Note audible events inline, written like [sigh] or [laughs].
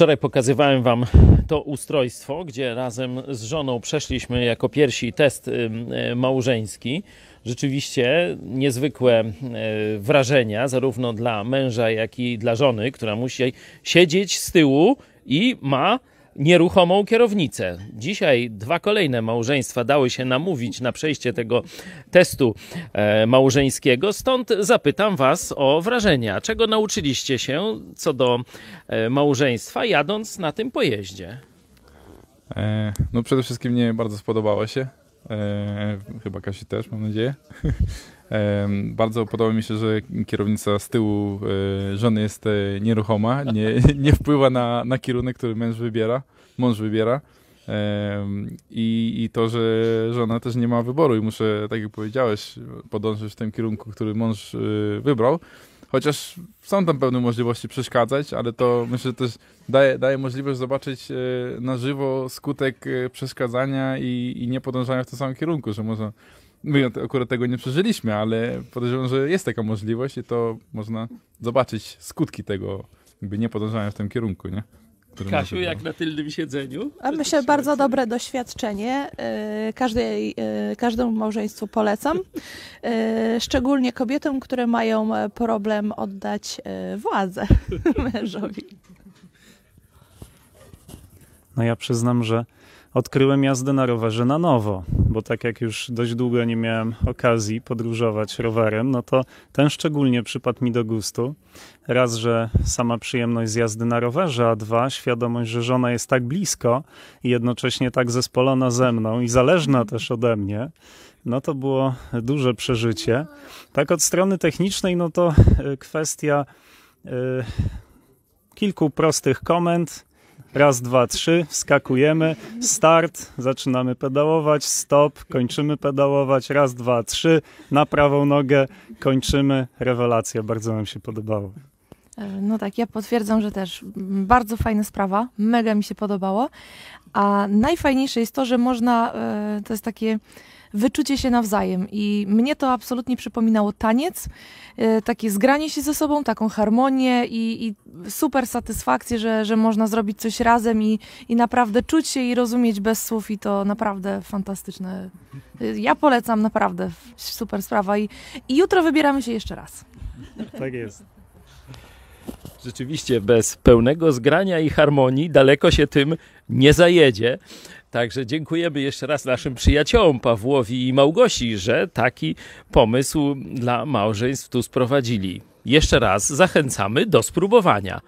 Wczoraj pokazywałem Wam to ustrojstwo, gdzie razem z żoną przeszliśmy jako pierwsi test ym, y, małżeński. Rzeczywiście niezwykłe y, wrażenia, zarówno dla męża, jak i dla żony, która musi siedzieć z tyłu i ma nieruchomą kierownicę. Dzisiaj dwa kolejne małżeństwa dały się namówić na przejście tego testu e, małżeńskiego, stąd zapytam Was o wrażenia. Czego nauczyliście się co do e, małżeństwa, jadąc na tym pojeździe? E, no przede wszystkim mnie bardzo spodobało się. Chyba Kasi też, mam nadzieję. [laughs] Bardzo podoba mi się, że kierownica z tyłu e, żony jest e, nieruchoma, nie, [laughs] nie wpływa na, na kierunek, który męż wybiera, mąż wybiera. I, I to, że żona też nie ma wyboru i muszę, tak jak powiedziałeś, podążyć w tym kierunku, który mąż e, wybrał. Chociaż są tam pewne możliwości przeszkadzać, ale to myślę, też daje, daje możliwość zobaczyć na żywo skutek przeszkadzania i, i nie podążania w tym samym kierunku, że można My akurat tego nie przeżyliśmy, ale podejrzewam, że jest taka możliwość i to można zobaczyć skutki tego, jakby nie podążania w tym kierunku, nie? Który Kasiu, jak na tylnym siedzeniu? A myślę, bardzo dobre doświadczenie. Yy, Każdej, yy, każdemu małżeństwu polecam. Yy, Szczególnie kobietom, które mają problem oddać władzę [laughs] mężowi. No ja przyznam, że odkryłem jazdę na rowerze na nowo, bo tak jak już dość długo nie miałem okazji podróżować rowerem, no to ten szczególnie przypadł mi do gustu. Raz, że sama przyjemność z jazdy na rowerze, a dwa, świadomość, że żona jest tak blisko i jednocześnie tak zespolona ze mną i zależna też ode mnie, no to było duże przeżycie. Tak od strony technicznej, no to e, kwestia e, kilku prostych komend, Raz, dwa, trzy, wskakujemy, start, zaczynamy pedałować, stop, kończymy pedałować, raz, dwa, trzy, na prawą nogę, kończymy. Rewelacja, bardzo nam się podobało. E, No tak, ja potwierdzam, że też bardzo fajna sprawa, mega mi się podobało. A najfajniejsze jest to, że można, e, to jest takie wyczucie się nawzajem i mnie to absolutnie przypominało taniec, e, takie zgranie się ze sobą, taką harmonię i, i super satysfakcję, że, że można zrobić coś razem i, i naprawdę czuć się i rozumieć bez słów i to naprawdę fantastyczne. E, Ja polecam, naprawdę super sprawa i, i jutro wybieramy się jeszcze raz. Tak jest. Rzeczywiście bez pełnego zgrania i harmonii daleko się tym nie zajedzie. Także dziękujemy jeszcze raz naszym przyjaciołom Pawłowi i Małgosi, że taki pomysł dla małżeństw tu sprowadzili. Jeszcze raz zachęcamy do spróbowania.